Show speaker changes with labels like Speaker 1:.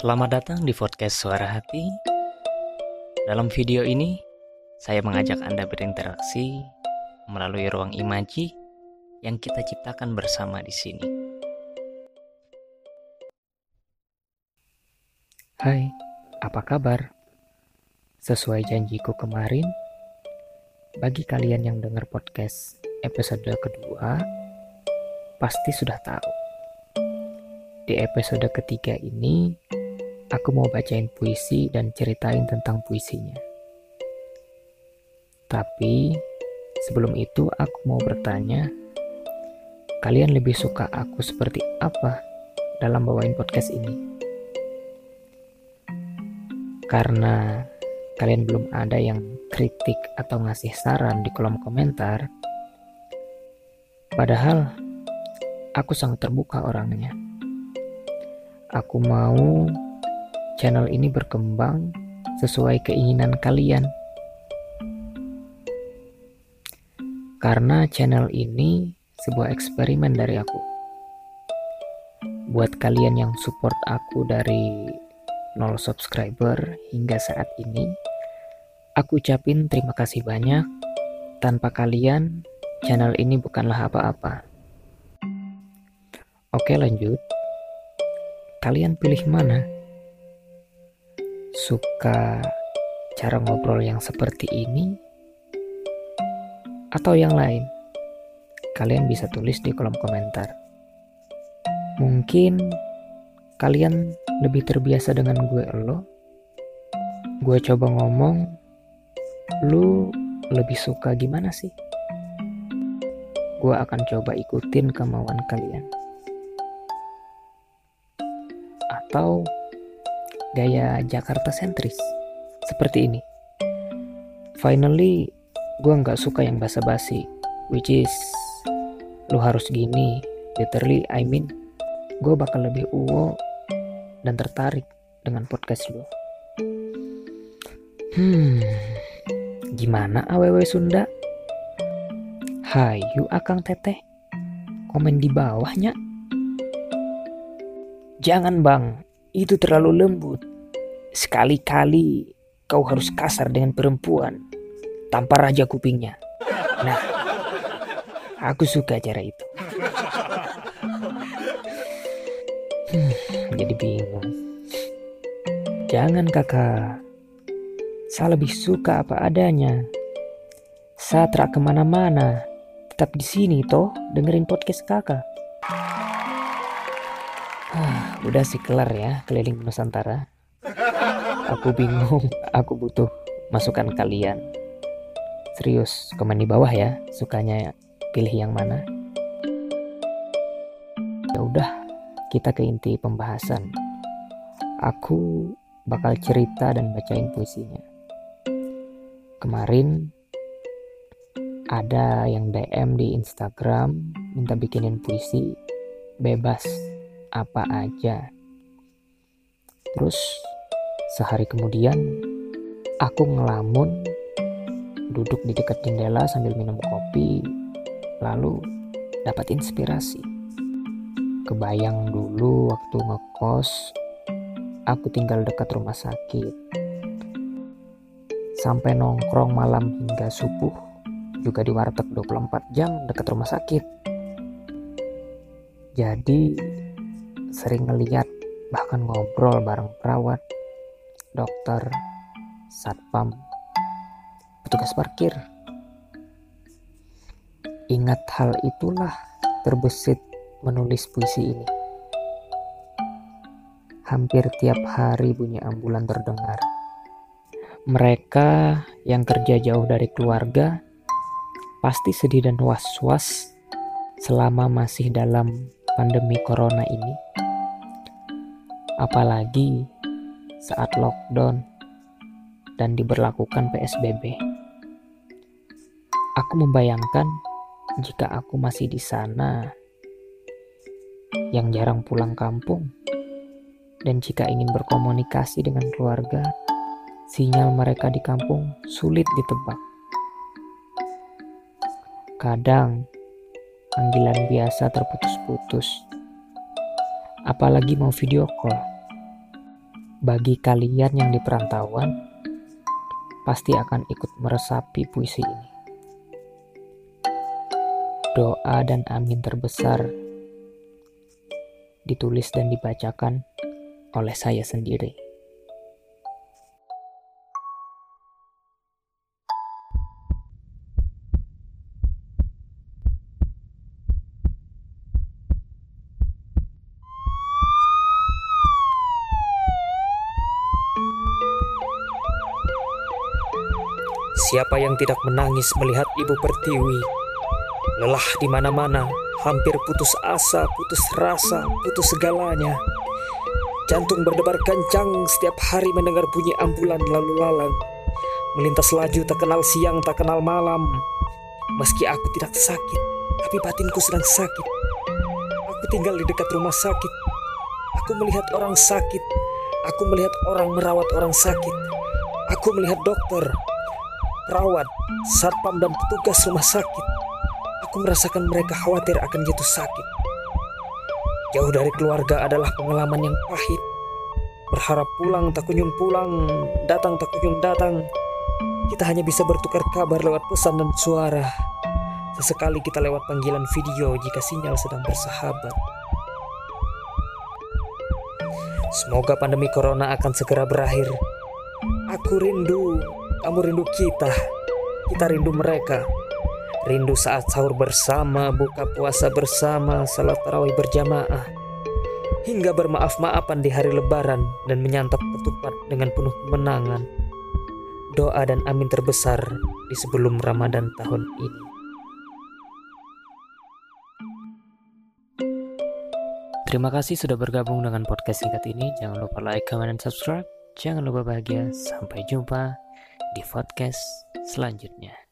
Speaker 1: Selamat datang di podcast Suara Hati. Dalam video ini, saya mengajak Anda berinteraksi melalui ruang imaji yang kita ciptakan bersama di sini. Hai, apa kabar? Sesuai janjiku kemarin, bagi kalian yang dengar podcast episode kedua, pasti sudah tahu. Di episode ketiga ini, aku mau bacain puisi dan ceritain tentang puisinya. Tapi sebelum itu aku mau bertanya, kalian lebih suka aku seperti apa dalam bawain podcast ini? Karena kalian belum ada yang kritik atau ngasih saran di kolom komentar, padahal aku sangat terbuka orangnya. Aku mau channel ini berkembang sesuai keinginan kalian. Karena channel ini sebuah eksperimen dari aku. Buat kalian yang support aku dari 0 subscriber hingga saat ini, aku ucapin terima kasih banyak. Tanpa kalian, channel ini bukanlah apa-apa. Oke lanjut. Kalian pilih mana? Suka cara ngobrol yang seperti ini atau yang lain? Kalian bisa tulis di kolom komentar. Mungkin kalian lebih terbiasa dengan gue lo. Gue coba ngomong, lu lebih suka gimana sih? Gue akan coba ikutin kemauan kalian. Atau gaya Jakarta sentris seperti ini. Finally, gue nggak suka yang basa-basi, which is lu harus gini. Literally, I mean, gue bakal lebih uwo dan tertarik dengan podcast lu. Hmm, gimana awewe Sunda? Hayu akang teteh, komen di bawahnya. Jangan bang, itu terlalu lembut. Sekali-kali kau harus kasar dengan perempuan tanpa raja kupingnya. Nah, aku suka cara itu. Hmm, jadi bingung. Jangan kakak. Saya lebih suka apa adanya. Saya terak ke mana-mana. Tetap di sini toh dengerin podcast kakak. Ah, udah sih kelar ya keliling Nusantara. Aku bingung, aku butuh masukan kalian. Serius, komen di bawah ya, sukanya pilih yang mana. Ya udah, kita ke inti pembahasan. Aku bakal cerita dan bacain puisinya. Kemarin ada yang DM di Instagram minta bikinin puisi bebas apa aja. Terus sehari kemudian aku ngelamun duduk di dekat jendela sambil minum kopi lalu dapat inspirasi. Kebayang dulu waktu ngekos aku tinggal dekat rumah sakit. Sampai nongkrong malam hingga subuh juga di warteg 24 jam dekat rumah sakit. Jadi sering ngeliat bahkan ngobrol bareng perawat, dokter, satpam, petugas parkir. Ingat hal itulah terbesit menulis puisi ini. Hampir tiap hari bunyi ambulan terdengar. Mereka yang kerja jauh dari keluarga pasti sedih dan was-was selama masih dalam pandemi corona ini apalagi saat lockdown dan diberlakukan PSBB. Aku membayangkan jika aku masih di sana yang jarang pulang kampung dan jika ingin berkomunikasi dengan keluarga, sinyal mereka di kampung sulit ditebak. Kadang panggilan biasa terputus-putus, apalagi mau video call
Speaker 2: Bagi kalian yang di perantauan, pasti akan ikut meresapi puisi ini. Doa dan amin terbesar ditulis dan dibacakan oleh saya sendiri.
Speaker 1: Siapa yang tidak menangis melihat ibu pertiwi? Lelah di mana-mana, hampir putus asa, putus rasa, putus segalanya. Jantung berdebar kencang setiap hari mendengar bunyi ambulan lalu lalang. Melintas laju tak kenal siang, tak kenal malam. Meski aku tidak sakit, tapi batinku sedang sakit. Aku tinggal di dekat rumah sakit. Aku melihat orang sakit. Aku melihat orang merawat orang sakit. Aku melihat dokter, perawat, satpam, dan petugas rumah sakit. Aku merasakan mereka khawatir akan jatuh sakit. Jauh dari keluarga adalah pengalaman yang pahit. Berharap pulang tak kunjung pulang, datang tak kunjung datang. Kita hanya bisa bertukar kabar lewat pesan dan suara. Sesekali kita lewat panggilan video jika sinyal sedang bersahabat. Semoga pandemi corona akan segera berakhir. Aku rindu kamu rindu kita, kita rindu mereka. Rindu saat sahur bersama, buka puasa bersama, salat tarawih berjamaah. Hingga bermaaf-maafan di hari lebaran dan menyantap ketupat dengan penuh kemenangan. Doa dan amin terbesar di sebelum Ramadan tahun ini.
Speaker 2: Terima kasih sudah bergabung dengan podcast singkat ini. Jangan lupa like, comment, dan subscribe. Jangan lupa bahagia. Sampai jumpa di podcast selanjutnya.